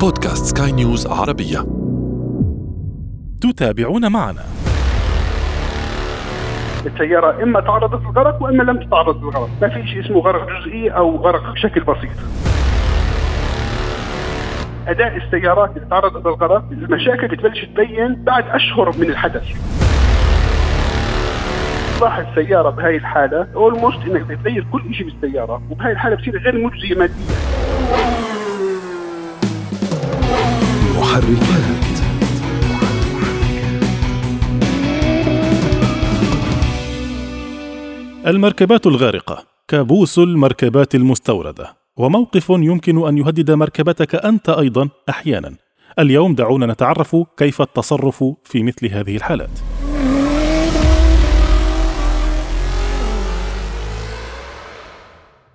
بودكاست سكاي نيوز عربية. تتابعون معنا. السيارة إما تعرضت للغرق وإما لم تتعرض للغرق. ما في شيء اسمه غرق جزئي أو غرق بشكل بسيط. أداء السيارات اللي تعرضت للغرق المشاكل بتبلش تبين بعد أشهر من الحدث. إصلاح السيارة بهاي الحالة اولموست إنك بتغير كل شيء بالسيارة وبهاي الحالة بصير غير مجزية ماديا. محركات المركبات الغارقة كابوس المركبات المستوردة. وموقف يمكن أن يهدد مركبتك أنت أيضا أحيانا. اليوم دعونا نتعرف كيف التصرف في مثل هذه الحالات.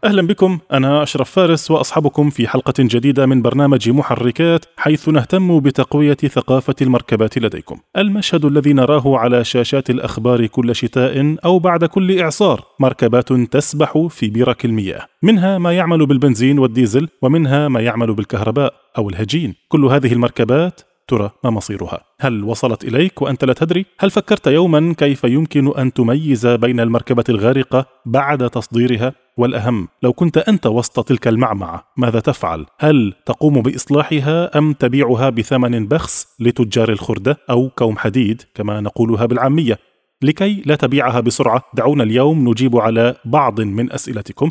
أهلا بكم أنا أشرف فارس وأصحابكم في حلقة جديدة من برنامج محركات حيث نهتم بتقوية ثقافة المركبات لديكم. المشهد الذي نراه على شاشات الأخبار كل شتاء أو بعد كل إعصار، مركبات تسبح في برك المياه، منها ما يعمل بالبنزين والديزل ومنها ما يعمل بالكهرباء أو الهجين. كل هذه المركبات ترى ما مصيرها؟ هل وصلت إليك وأنت لا تدري؟ هل فكرت يوما كيف يمكن أن تميز بين المركبة الغارقة بعد تصديرها؟ والأهم لو كنت أنت وسط تلك المعمعة ماذا تفعل؟ هل تقوم بإصلاحها أم تبيعها بثمن بخس لتجار الخردة أو كوم حديد كما نقولها بالعامية؟ لكي لا تبيعها بسرعة دعونا اليوم نجيب على بعض من أسئلتكم.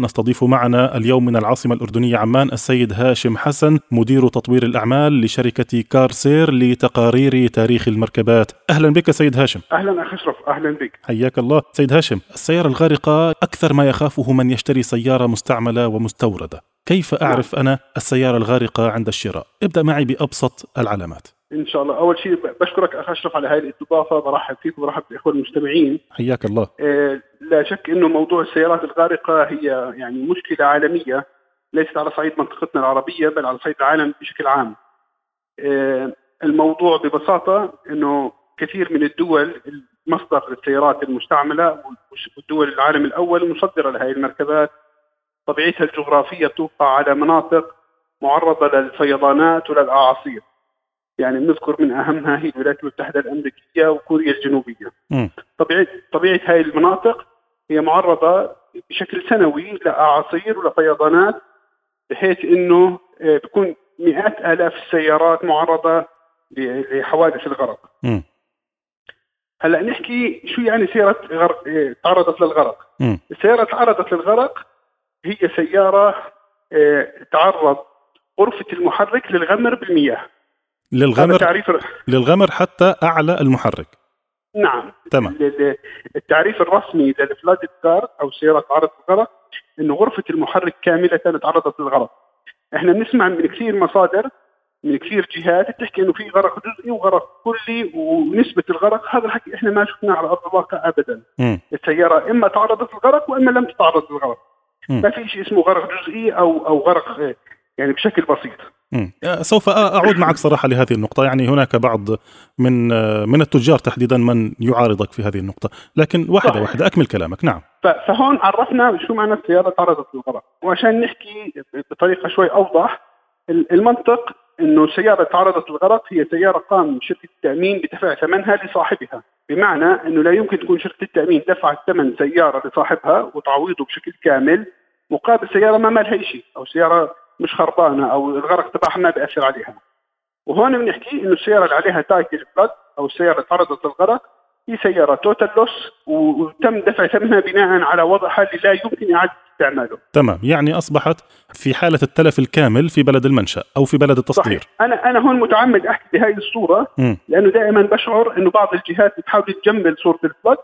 نستضيف معنا اليوم من العاصمة الأردنية عمان السيد هاشم حسن مدير تطوير الأعمال لشركة كارسير لتقارير تاريخ المركبات. أهلا بك سيد هاشم. أهلا أخي أشرف. أهلا بك. حياك الله. سيد هاشم السيارة الغارقة أكثر ما يخافه من يشتري سيارة مستعملة ومستوردة. كيف أعرف أنا السيارة الغارقة عند الشراء؟ ابدأ معي بأبسط العلامات. إن شاء الله. أول شيء بشكرك اخ أشرف على هذه الاستضافه برحب فيك وبرحب بالاخوه المستمعين. حياك الله. آه، لا شك إنه موضوع السيارات الغارقة هي يعني مشكلة عالمية ليست على صعيد منطقتنا العربية بل على صعيد العالم بشكل عام. آه، الموضوع ببساطة إنه كثير من الدول مصدر السيارات المستعملة والدول العالم الأول مصدرة لهذه المركبات. طبيعتها الجغرافية توقع على مناطق معرضة للفيضانات وللأعاصير. يعني بنذكر من اهمها هي الولايات المتحدة الأمريكية وكوريا الجنوبية. طبيعه طبيعة هذه المناطق هي معرضة بشكل سنوي لأعاصير ولفيضانات بحيث إنه آه، بيكون مئات آلاف السيارات معرضة لحوادث الغرق. م. هلأ نحكي شو يعني سيارة غرق آه، تعرضت للغرق؟ م. السيارة تعرضت للغرق هي سيارة آه، تعرض غرفة المحرك للغمر بالمياه. للغمر تعريف للغمر حتى أعلى المحرك نعم تمام. ال- ال- التعريف الرسمي للفلادد كار أو سيارة تعرض للغرق انه غرفة المحرك كاملة تعرضت للغرق. إحنا بنسمع من كثير مصادر من كثير جهات بتحكي إنه في غرق جزئي وغرق كلي ونسبة الغرق هذا الحكي إحنا ما شفناه على أرض الواقع ابدا. م. السيارة إما تعرضت للغرق وإما لم تتعرض للغرق. ما في شيء اسمه غرق جزئي أو أو غرق يعني بشكل بسيط. مم. سوف أعود معك صراحة لهذه النقطة. يعني هناك بعض من من التجار تحديدا من يعارضك في هذه النقطة. لكن واحدة صحيح. واحدة أكمل كلامك. نعم. فهون عرفنا شو معنى السيارة تعرضت للغرق وعشان نحكي بطريقة شوي أوضح ال- المنطق إنه سيارة تعرضت للغرق هي سيارة قام شركة التأمين بدفع ثمنها لصاحبها. بمعنى إنه لا يمكن تكون شركة التأمين دفعت ثمن سيارة لصاحبها وتعويضه بشكل كامل مقابل سيارة ما مالها شيء أو سيارة مش خربانة أو الغرق تبعها ما بيأثر عليها. وهون بنحكي إنه السيارة اللي عليها title flood أو السيارة اللي تعرضت للغرق هي سيارة total loss وتم دفع ثمنها بناء على وضعها اللي لا يمكن إعادة استعماله. تمام. يعني أصبحت في حالة التلف الكامل في بلد المنشأ أو في بلد التصدير. صحيح. أنا أنا هون متعمد أحكي بهذه الصورة مم. لأنه دائما بشعر إنه بعض الجهات بتحاول تجمل صورة ال flood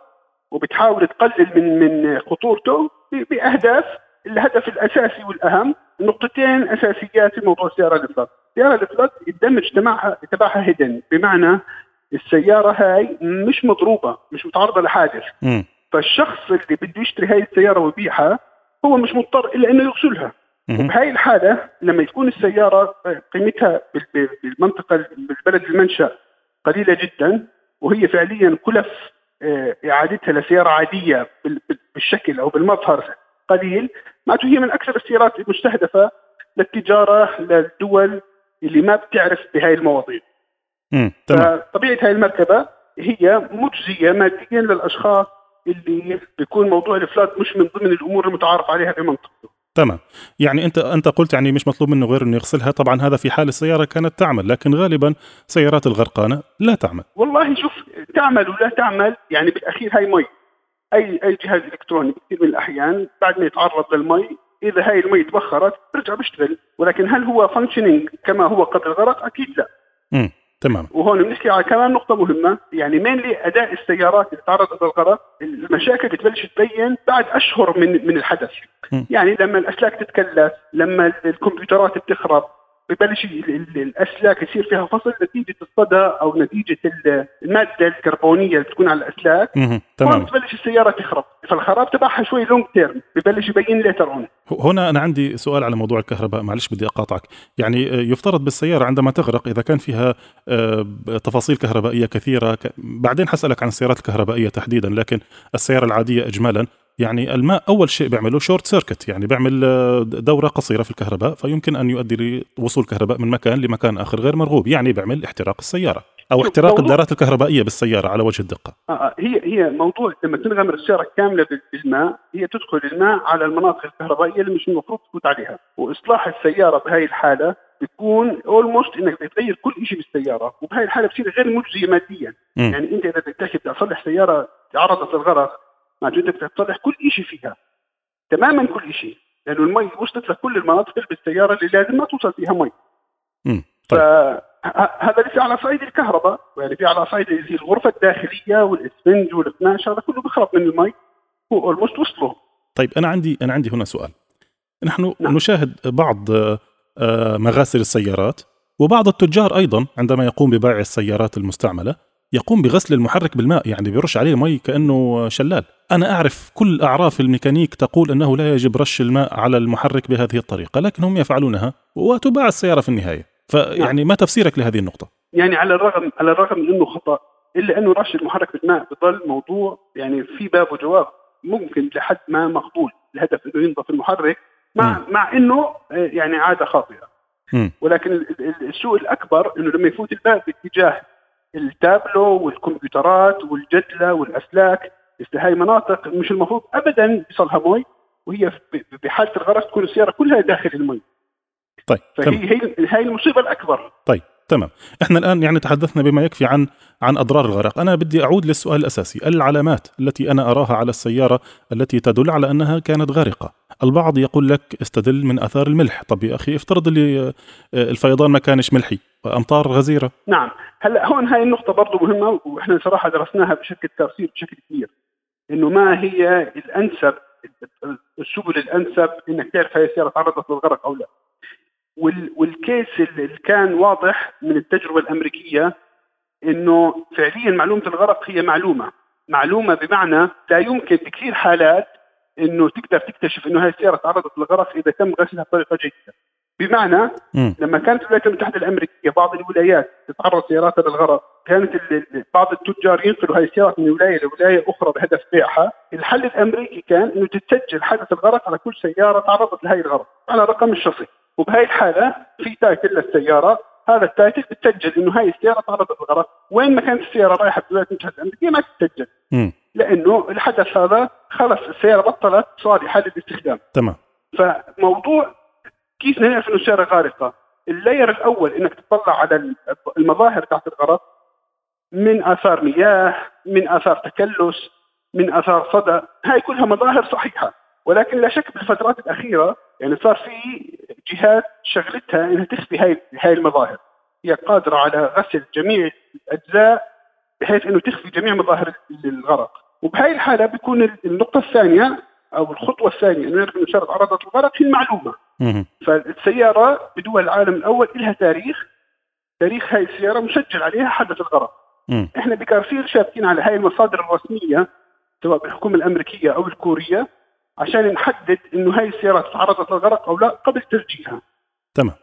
وبتحاول تقلل من من خطورته ب- بأهداف الهدف الأساسي والأهم نقطتين أساسيات في موضوع السيارة الفلد السيارة الفلد الدمج تبعها تبعها هيدن بمعنى السيارة هاي مش مضروبة مش متعرضة لحادث. فالشخص اللي بده يشتري هاي السيارة ويبيعها هو مش مضطر إلا إنه يغسلها مهم. بهاي الحالة لما تكون السيارة قيمتها بال- بال- بالمنطقة بالبلد المنشأ قليلة جدا وهي فعليا كلف آه، إعادتها لسيارة عادية بال- بال- بالشكل أو بالمظهر قليل. معناته هي من أكثر السيارات المستهدفة للتجارة للدول اللي ما بتعرف بهاي المواضيع. امم تمام. فطبيعة هاي المركبة هي مجزية ماديا للأشخاص اللي بيكون موضوع الإفلات مش من ضمن الأمور المتعارف عليها بمنطقته تمام. يعني أنت أنت قلت يعني مش مطلوب منه غير إنه يغسلها. طبعا هذا في حال السيارة كانت تعمل لكن غالبا سيارات الغرقانة لا تعمل. والله شوف تعمل ولا تعمل يعني بالأخير هاي مي. أي أي جهاز إلكتروني كثير من الأحيان بعد ما يتعرض للمي إذا هاي المي تبخرت بيرجع بيشتغل. ولكن هل هو functioning كما هو قبل الغرق أكيد لا. امم تمام وهون بنحكي على كمان نقطة مهمة يعني مين أداء السيارات اللي تعرضت للغرق المشاكل بتبلش تبين بعد أشهر من من الحدث. م. يعني لما الأسلاك تتكلس لما الكمبيوترات بتخرب ببلش ال- ال- الاسلاك يصير فيها فصل نتيجة الصدى أو نتيجة ال- المادة الكربونية اللي بتكون على الأسلاك. تمام. بتبلش السيارة تخرب. فالخراب تبعها شوي long term ببلش يبين later on هنا أنا عندي سؤال على موضوع الكهرباء. معلش بدي أقاطعك. يعني آه، يفترض بالسيارة عندما تغرق إذا كان فيها آه، تفاصيل كهربائية كثيرة بعدين حسألك عن السيارات الكهربائية تحديدا لكن السيارة العادية اجمالا. يعني الماء أول شيء بيعمله short circuit يعني بيعمل آه، دورة قصيرة في الكهرباء فيمكن أن يؤدي لوصول كهرباء من مكان لمكان آخر غير مرغوب يعني بيعمل احتراق السيارة أو احتراق الدارات الكهربائية بالسيارة على وجه الدقة. آه، آه، هي هي موضوع لما تنغمر السيارة كاملة بال- بالماء هي تدخل الماء على المناطق الكهربائية اللي مش المفروض تفوت عليها وإصلاح السيارة بهاي الحالة بيكون اولموست إنك بتغير كل شيء بالسيارة وبهاي الحالة بصير غير مجزية ماديا. يعني أنت إذا بدك أصلح سيارة تعرضت للغرق معناته بدك تصلح كل شيء فيها تماما كل شيء لأنه المي وصلت لكل المناطق بالسيارة اللي لازم ما توصل فيها مي مم. طيب. فهذا ليس على صعيد الكهرباء يعني في على صعيد زي الغرفة الداخلية والإسفنج والقماش هذا كله بيخرب من المي هو almost وصله طيب أنا عندي أنا عندي هنا سؤال نحن نعم. نشاهد بعض آه، آه، مغاسل السيارات وبعض التجار أيضا عندما يقوم ببيع السيارات المستعملة يقوم بغسل المحرك بالماء يعني بيرش عليه مي كأنه شلال. أنا أعرف كل أعراف الميكانيك تقول أنه لا يجب رش الماء على المحرك بهذه الطريقة لكن هم يفعلونها وتباع السيارة في النهاية. فيعني ما تفسيرك لهذه النقطة؟ يعني على الرغم على الرغم من إنه خطأ إلا أنه رش المحرك بالماء بضل موضوع يعني في باب وجواب ممكن لحد ما مقبول. الهدف إنه ينظف المحرك مع مع إنه آه، يعني عادة خاطئة. مم. ولكن ال- ال- السوء الأكبر إنه لما يفوت الباب باتجاه التابلو والكمبيوترات والجدله والأسلاك هاي مناطق مش المفروض ابدا يصلها مي وهي بحالة الغرق تكون السيارة كلها داخل المي طيب تمام. فهي هي هاي المصيبة الأكبر. طيب تمام. إحنا الآن يعني تحدثنا بما يكفي عن عن أضرار الغرق. أنا بدي أعود للسؤال الأساسي. العلامات التي أنا أراها على السيارة التي تدل على أنها كانت غارقة. البعض يقول لك استدل من آثار الملح. طب يا أخي افترض اللي آه، الفيضان ما كانش ملحي امطار غزيرة. نعم. هلا هون هاي النقطة برضه مهمة وإحنا صراحة درسناها بشكل تفسير بشكل كبير إنه ما هي الأنسب السبل الأنسب إنك تعرف هاي السيارة تعرضت للغرق أو لا. وال والكيس اللي كان واضح من التجربة الأمريكية إنه فعليا معلومة الغرق هي معلومة، معلومة بمعنى لا يمكن بكثير حالات إنه تقدر تكتشف إنه هاي السيارة تعرضت للغرق إذا تم غسلها بطريقة جيدة. بمعنى مم. لما كانت الولايات المتحدة الأمريكية بعض الولايات تتعرض سياراتها للغرق كانت بعض التجار ينقلوا هاي السيارات من ولاية لولاية أخرى بهدف بيعها، الحل الأمريكي كان إنه تتسجل حدث الغرق على كل سيارة تعرضت لهي الغرق على رقم الشخصي، وبهي الحالة في title للسيارة، هذا ال title بتسجل إنه هاي السيارة تعرضت للغرق، وين ما كانت السيارة رايحة بالولايات المتحدة الأمريكية ما تتسجل،. لأنه الحدث هذا خلص السيارة بطلت صالحه للاستخدام. تمام فموضوع كيف نعرف انه السياره غارقة؟ ال layer الأول إنك تطلع على المظاهر تحت الغرق من آثار مياه، من آثار تكلس، من آثار صدى، هاي كلها مظاهر صحيحة، ولكن لا شك بالفترات الأخيرة يعني صار في جهات شغلتها إنها تخفي هاي هاي المظاهر، هي قادرة على غسل جميع الأجزاء بحيث إنه تخفي جميع مظاهر الغرق، وبهاي الحالة بيكون النقطة الثانية أو الخطوة الثانية انه انه السياره تعرضت للغرق هي المعلومة،. فالسيارة بدول العالم الأول لها تاريخ تاريخ هاي السيارة مسجل عليها حدث الغرق. إحنا بكارسير شابكين على هاي المصادر الرسمية سواء بالحكومة الأمريكية أو الكورية عشان نحدد إنه هاي السيارة تعرضت للغرق أو لا قبل تسجيلها تمام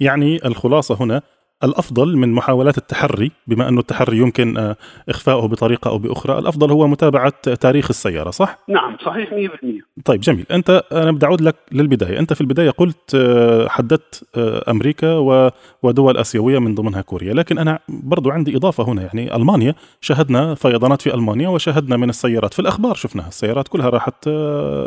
يعني الخلاصة هنا الأفضل من محاولات التحري بما انه التحري يمكن آه، إخفاؤه بطريقة أو بأخرى، الأفضل هو متابعة تاريخ السيارة صح؟ نعم صحيح 100% طيب جميل، أنت أنا بدي أعود لك للبداية، أنت في البداية قلت آه، حددت آه، أمريكا ودول آسيوية من ضمنها كوريا، لكن أنا برضو عندي إضافة هنا. يعني ألمانيا شهدنا فيضانات في ألمانيا وشهدنا من السيارات. في الأخبار شفناها السيارات كلها راحت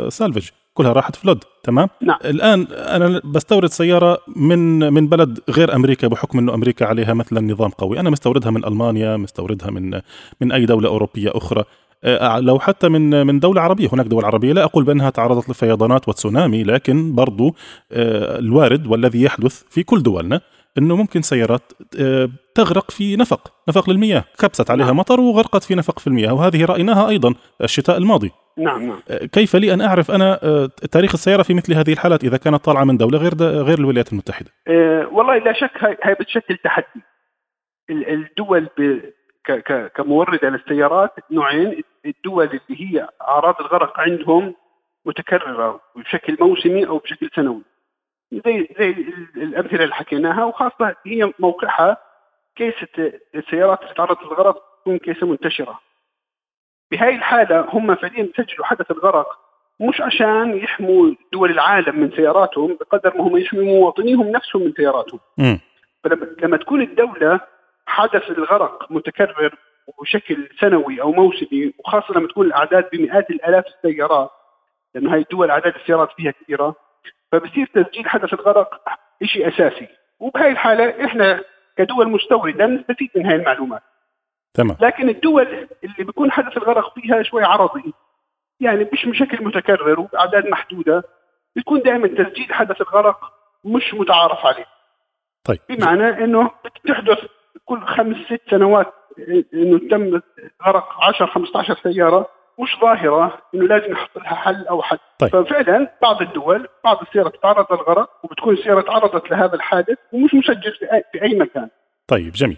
سالفج. كلها راحت فلود تمام؟ نعم. الآن أنا بستورد سيارة من من بلد غير أمريكا بحكم إنه أمريكا عليها مثلا نظام قوي. أنا مستوردها من ألمانيا مستوردها من من أي دولة أوروبية أخرى. آه، لو حتى من من دولة عربية هناك دول عربية لا أقول بأنها تعرضت لفيضانات وتسونامي لكن برضو آه، الوارد والذي يحدث في كل دولنا إنه ممكن سيارات آه، تغرق في نفق نفق للمياه كبست عليها نعم. مطر وغرقت في نفق في المياه وهذه رأيناها أيضا الشتاء الماضي نعم نعم آه، كيف لي أن أعرف أنا آه، تاريخ السيارة في مثل هذه الحالات إذا كانت طالعة من دولة غير غير الولايات المتحدة؟ أه والله لا شك هي بتشكل تحدي الدول ب كمورده للسيارات نوعين الدول اللي هي أعراض الغرق عندهم متكررة بشكل موسمي أو بشكل سنوي زي زي الأمثلة اللي حكيناها وخاصة هي موقعها كيسة السيارات اللي تعرضت للغرق تكون كيسة منتشرة. بهاي الحالة هم فعليا سجلوا حدث الغرق مش عشان يحموا دول العالم من سياراتهم بقدر ما هم يحموا مواطنيهم نفسهم من سياراتهم. م. فلما تكون الدولة حدث الغرق متكرر وبشكل سنوي أو موسمي وخاصة لما تكون الأعداد بمئات الآلاف السيارات لأنه هاي الدول أعداد السيارات فيها كثيره فبصير تسجيل حدث الغرق شيء أساسي. وبهاي الحالة إحنا كدول مستوردة نستفيد من هاي المعلومات. تمام. لكن الدول اللي بيكون حدث الغرق فيها شوي عرضي يعني مش بشكل متكرر وبأعداد محدودة بيكون دائما تسجيل حدث الغرق مش متعارف عليه. طيب. بمعنى إنه بتحدث كل خمس ست سنوات إنه تم غرق 10 15 سيارة مش ظاهرة إنه لازم نحط لها حل أو حل. طيب. ففعلا بعض الدول بعض السيارات تعرض للغرق وبتكون السيارة تعرضت لهذا الحادث ومش مسجل في أي مكان. طيب جميل.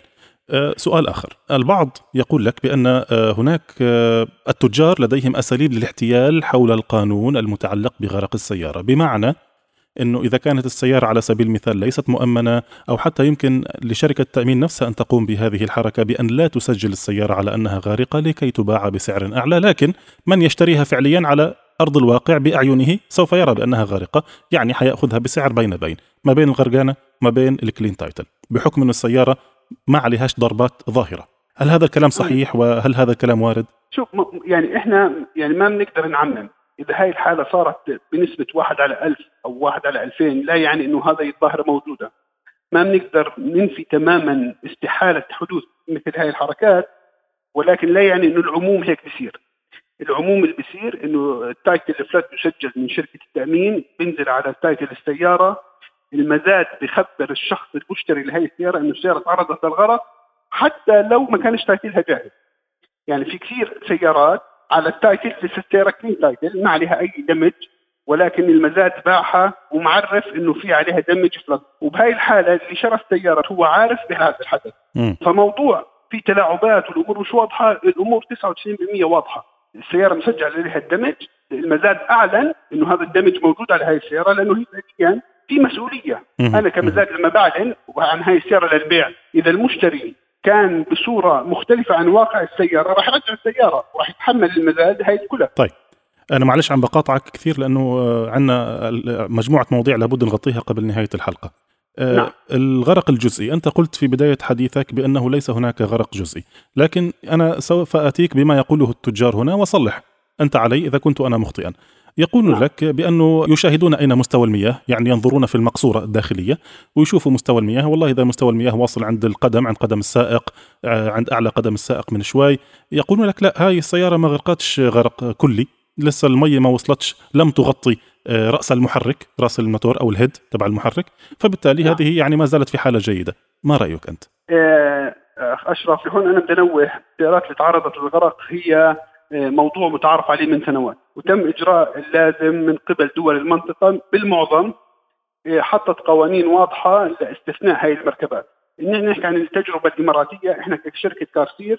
آه، سؤال آخر. البعض يقول لك بأن آه، هناك آه، التجار لديهم أساليب للاحتيال حول القانون المتعلق بغرق السيارة. بمعنى أنه إذا كانت السيارة على سبيل المثال ليست مؤمنة أو حتى يمكن لشركة التأمين نفسها أن تقوم بهذه الحركة بأن لا تسجل السيارة على أنها غارقة لكي تباع بسعر أعلى. لكن من يشتريها فعليا على أرض الواقع بأعينه سوف يرى بأنها غارقة يعني حيأخذها بسعر بين بين. ما بين الغرقانة وما بين الكلين تايتل بحكم أن السيارة ما عليهاش ضربات ظاهرة. هل هذا الكلام صحيح؟ وهل هذا الكلام وارد؟ شوف يعني إحنا يعني ما بنقدر نعمم. إذا هاي الحالة صارت بنسبة واحد على ألف أو واحد على ألفين لا يعني إنه هذه الظاهرة موجودة. ما بنقدر ننفي تماما استحالة حدوث مثل هاي الحركات ولكن لا يعني إنه العموم هيك بصير العموم اللي بصير إنه ال title ال flood مسجل من شركة التأمين بينزل على title السيارة. المزاد بخبر الشخص المشتري لهي السيارة إنه السيارة تعرضت للغرق حتى لو ما كانش title ها جاهز. يعني في كثير سيارات على ال title السياره clean title ما عليها أي damage ولكن المزاد باعها ومعرف إنه في عليها damage flood وبهاي الحالة اللي شرى السياره هو عارف بهذا الحدث. م. فموضوع في تلاعبات والأمور مش واضحة الأمور 99% واضحة. السيارة مسجل عليها الدمج المزاد أعلن إنه هذا الدمج موجود على هاي السيارة لأنه هي فعليا في مسؤولية. أنا كمزاج لما بعلن عن هاي السيارة للبيع. إذا المشتري كان بصورة مختلفة عن واقع السيارة راح يرجع السيارة وراح يتحمل المزاد هاي كلها. طيب أنا معلش عم بقاطعك كثير لأنه آه، عندنا مجموعة مواضيع لابد نغطيها قبل نهاية الحلقة. آه، نعم. الغرق الجزئي أنت قلت في بداية حديثك بأنه ليس هناك غرق جزئي لكن أنا سوف أتيك بما يقوله التجار هنا وصلح أنت علي إذا كنت أنا مخطئا. يقول نعم. لك بأنه يشاهدون أين مستوى المياه يعني ينظرون في المقصورة الداخلية ويشوفوا مستوى المياه والله إذا مستوى المياه واصل عند القدم عند قدم السائق آه، عند أعلى قدم السائق من شوي يقولون لك لا هاي السيارة ما غرقتش غرق كلي لسه المية ما وصلتش لم تغطي آه، رأس المحرك رأس الموتور أو الهيد تبع المحرك فبالتالي نعم. هذه يعني ما زالت في حالة جيدة ما رأيك أنت؟ آه، أشرف هون أنا بدي أنوه السيارات اللي تعرضت للغرق هي موضوع متعارف عليه من سنوات. وتم إجراء اللازم من قبل دول المنطقة بالمعظم إيه، حطت قوانين واضحة لاستثناء هاي المركبات. إن نحكي عن التجربة الإماراتية إحنا كشركة كارسير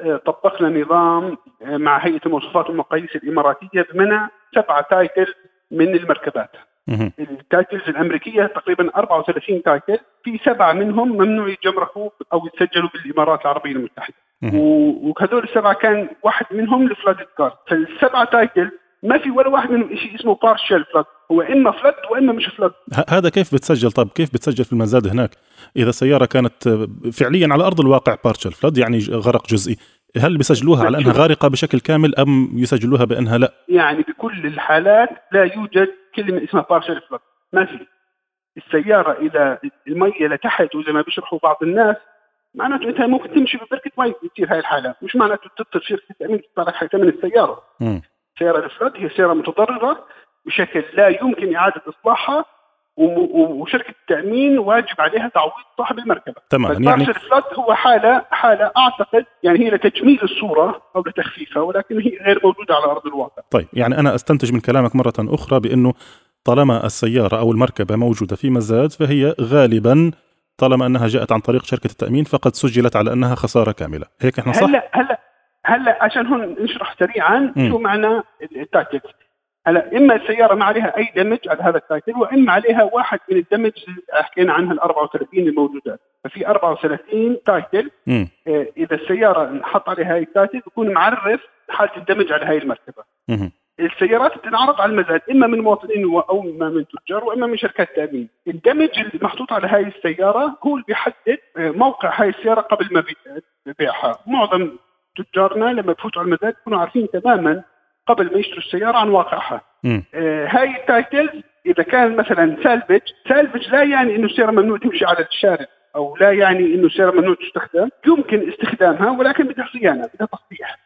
إيه، طبقنا نظام مع هيئة المواصفات والمقاييس الإماراتية بمنع سبعة تايتل من المركبات. ال titles الأمريكية تقريبا 34 title في سبعة منهم ممنوع يتجمركوا أو يتسجلوا بالإمارات العربية المتحدة. وهذول السبعة كان واحد منهم ال flood card فالسبعة title ما في ولا واحد منهم شيء اسمه partial flood هو إما flood وإما مش flood هذا كيف بتسجل؟ طب كيف بتسجل في المزاد هناك؟ إذا سيارة كانت فعليا على أرض الواقع partial flood يعني غرق جزئي هل بيسجلوها على أنها غارقة بشكل كامل أم يسجلوها بأنها لا؟ يعني بكل الحالات لا يوجد كلمة اسمها partial flood ما في. السيارة اذا المية لتحت وزي ما بيشرحوا بعض الناس معناته أنت ممكن تمشي ببركه مي تصير هاي الحالة. مش معناته تتصل شركه التامين تدفع لك ثمن السيارة. سيارة ال flood هي سيارة متضررة بشكل لا يمكن إعادة إصلاحها وشركة التأمين واجب عليها تعويض صاحب المركبة. تمام يعني ال flood هو حاله حالة أعتقد يعني هي لتجميل الصورة أو لتخفيفها ولكن هي غير موجودة على أرض الواقع. طيب يعني أنا أستنتج من كلامك مرة أخرى بأنه طالما السيارة أو المركبة موجودة في مزاد فهي غالبا طالما أنها جاءت عن طريق شركة التأمين فقد سجلت على أنها خسارة كاملة. هيك إحنا صح؟ هلا هلا هلا عشان هون نشرح سريعا م. شو معنى ال titles. هلا إما السيارة ما عليها أي damage على هذا ال title وإما عليها واحد من ال damage اللي حكينا عنها ال 34 الموجودات ففي 34 title آه إذا السيارة انحط عليها هاي ال title بيكون معرف حالة ال damage على هاي المركبة. مم. السيارات بتنعرض على المزاد إما من مواطنين أو اما من تجار وإما من شركات تأمين. ال damage اللي محطوط على هاي السيارة هو اللي بيحدد آه، موقع هاي السيارة قبل ما بيعها معظم تجارنا لما بفوتوا على المزاد بيكونوا عارفين تماما قبل ما يشتروا السيارة عن واقعها. آه هاي ال titles إذا كان مثلا salvage، salvage لا يعني إنه السيارة ممنوع تمشي على الشارع. أو لا يعني إنه السياره ممنوع تستخدم، يمكن استخدامها ولكن بدها صيانة، بدها تصليح.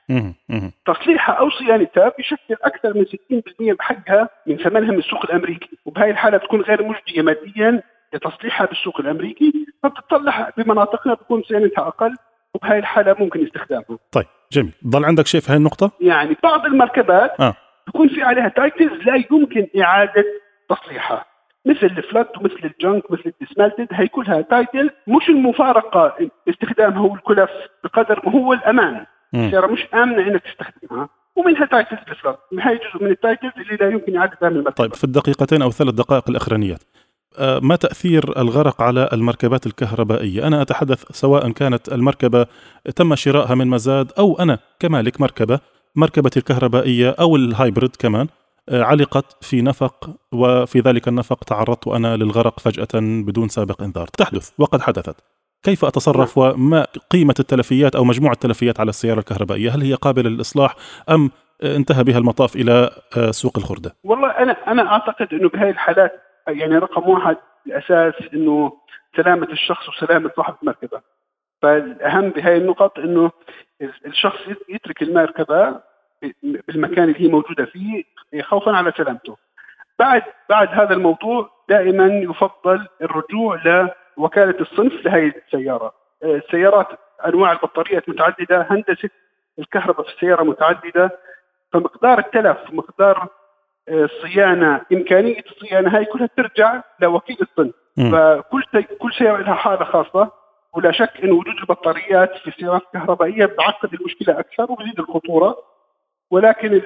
تصليحها أو صيانتها بيشكل أكثر من 60% بحقها من ثمنها من السوق الأمريكي، وبهاي الحالة تكون غير مجدية ماديا لتصليحها بالسوق الأمريكي، فبتطلع بمناطقنا بتكون صيانتها أقل وبهاي الحالة ممكن استخدامها. طيب جميل ضل عندك شيء في هاي النقطة؟ يعني بعض المركبات آه. بكون في عليها titles لا يمكن إعادة تصليحها مثل ال flood ومثل ال junk مثل ال dismantled هي كلها title مش المفارقة. استخدامها هو الكلف بقدر ما هو الأمان. السيارة مش آمنة إنك تستخدمها. ومنها titles ال flood هي جزء من ال titles اللي لا يمكن إعادة من طيب في الدقيقتين أو ثلاث دقائق الأخرانيات. آه، ما تأثير الغرق على المركبات الكهربائية؟ أنا أتحدث سواء كانت المركبة تم شرائها من مزاد أو أنا كمالك مركبة مركبتي الكهربائية أو ال hybrid كمان. علقت في نفق وفي ذلك النفق تعرضت أنا للغرق فجأة بدون سابق إنذار. تحدث وقد حدثت. كيف أتصرف؟ وما قيمة التلفيات أو مجموع التلفيات على السيارة الكهربائية؟ هل هي قابلة للإصلاح أم انتهى بها المطاف إلى سوق الخردة؟ والله أنا أنا أعتقد أنه بهذه الحالات يعني رقم واحد الأساس إنه سلامة الشخص وسلامة صاحب المركبة. فالأهم بهاي النقط إنه الشخص يترك المركبة بالمكان اللي هي موجودة فيه خوفا على سلامته. بعد بعد هذا الموضوع دائما يفضل الرجوع لوكالة الصنف لهي السيارة. السيارات أنواع البطاريات متعددة هندسة الكهرباء في السيارة متعددة. فمقدار التلف مقدار الصيانه إمكانية الصيانة هاي كلها ترجع لوكيل الصنف. فكل كل سيارة لها حالة خاصة. ولا شك إن وجود البطاريات في السيارات الكهربائية بعقد المشكلة أكثر وبزيد الخطورة. ولكن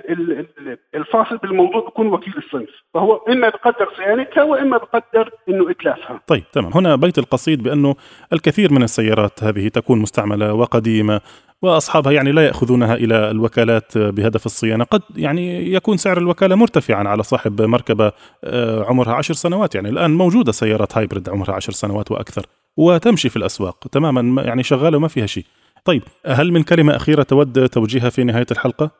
الفاصل بالموضوع بيكون وكيل الصنف فهو إما بقدر صيانتها وإما بقدر إنه إتلافها. طيب تمام. هنا بيت القصيد بأنه الكثير من السيارات هذه تكون مستعملة وقديمة وأصحابها يعني لا يأخذونها إلى الوكالات بهدف الصيانة، قد يعني يكون سعر الوكالة مرتفعا على صاحب مركبة آه، عمرها عشر سنوات، يعني الآن موجودة سيارات هايبرد عمرها عشر سنوات وأكثر وتمشي في الأسواق تماما يعني شغالة وما فيها شيء. طيب هل من كلمة أخيرة تود توجيهها في نهاية الحلقة؟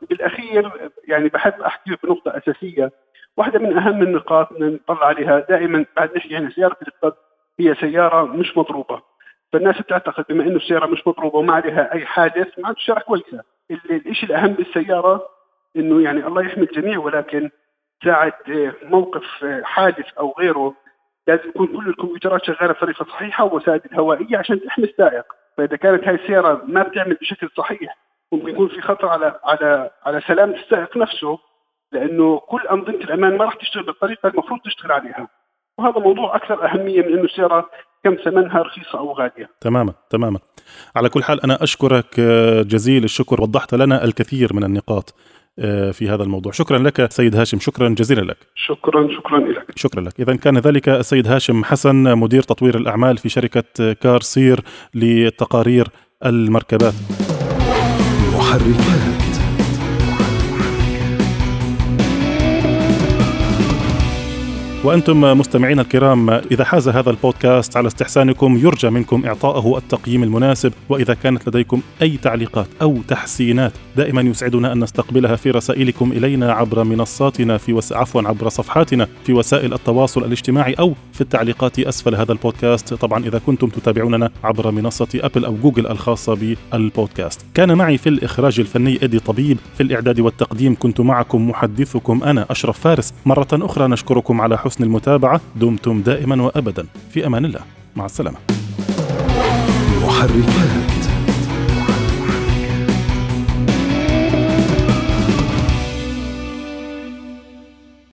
بالاخير يعني بحب أحكي بنقطة أساسية، واحدة من أهم النقاط نطلع عليها دائما بعد يعني سيارة الاقتصاد هي سيارة مش مضروبة. فالناس بتعتقد بما إنه السيارة مش مضروبة وما عليها أي حادث معناته السيارة كويسة. الشيء الأهم بالسيارة؟ إنه يعني الله يحمي الجميع ولكن ساعة موقف حادث أو غيره لازم يكون كل الكمبيوترات شغالة بطريقة صحيحة ووسائل الهوائية عشان تحمي السائق. فإذا كانت هاي السيارة ما بتعمل بشكل صحيح ممكن يكون في خطر على على على سلامه السائق نفسه لأنه كل أنظمة الأمان ما راح تشتغل بالطريقة المفروض تشتغل عليها. وهذا موضوع أكثر أهمية من إنه السياره كم ثمنها رخيصة أو غالية. تماما تماما. على كل حال أنا أشكرك آه، جزيل الشكر. وضحت لنا الكثير من النقاط آه، في هذا الموضوع. شكرا لك سيد هاشم. شكرا جزيلا لك. شكرا شكرا لك شكرا لك. إذا كان ذلك السيد هاشم حسن مدير تطوير الأعمال في شركة كار سير لتقارير المركبات. محركات وأنتم مستمعينا الكرام إذا حاز هذا البودكاست على استحسانكم يرجى منكم إعطائه التقييم المناسب وإذا كانت لديكم أي تعليقات أو تحسينات دائما يسعدنا أن نستقبلها في رسائلكم إلينا عبر منصاتنا في وس... عفوا عبر صفحاتنا في وسائل التواصل الاجتماعي أو في التعليقات أسفل هذا البودكاست. طبعا إذا كنتم تتابعوننا عبر منصة أبل أو جوجل الخاصة بالبودكاست. كان معي في الإخراج الفني إدي طبيب في الإعداد والتقديم كنت معكم محدثكم أنا أشرف فارس. مرة أخرى نشكركم على حسن حسن المتابعة. دمتم دائما وأبدا. في أمان الله. مع السلامة. محركات.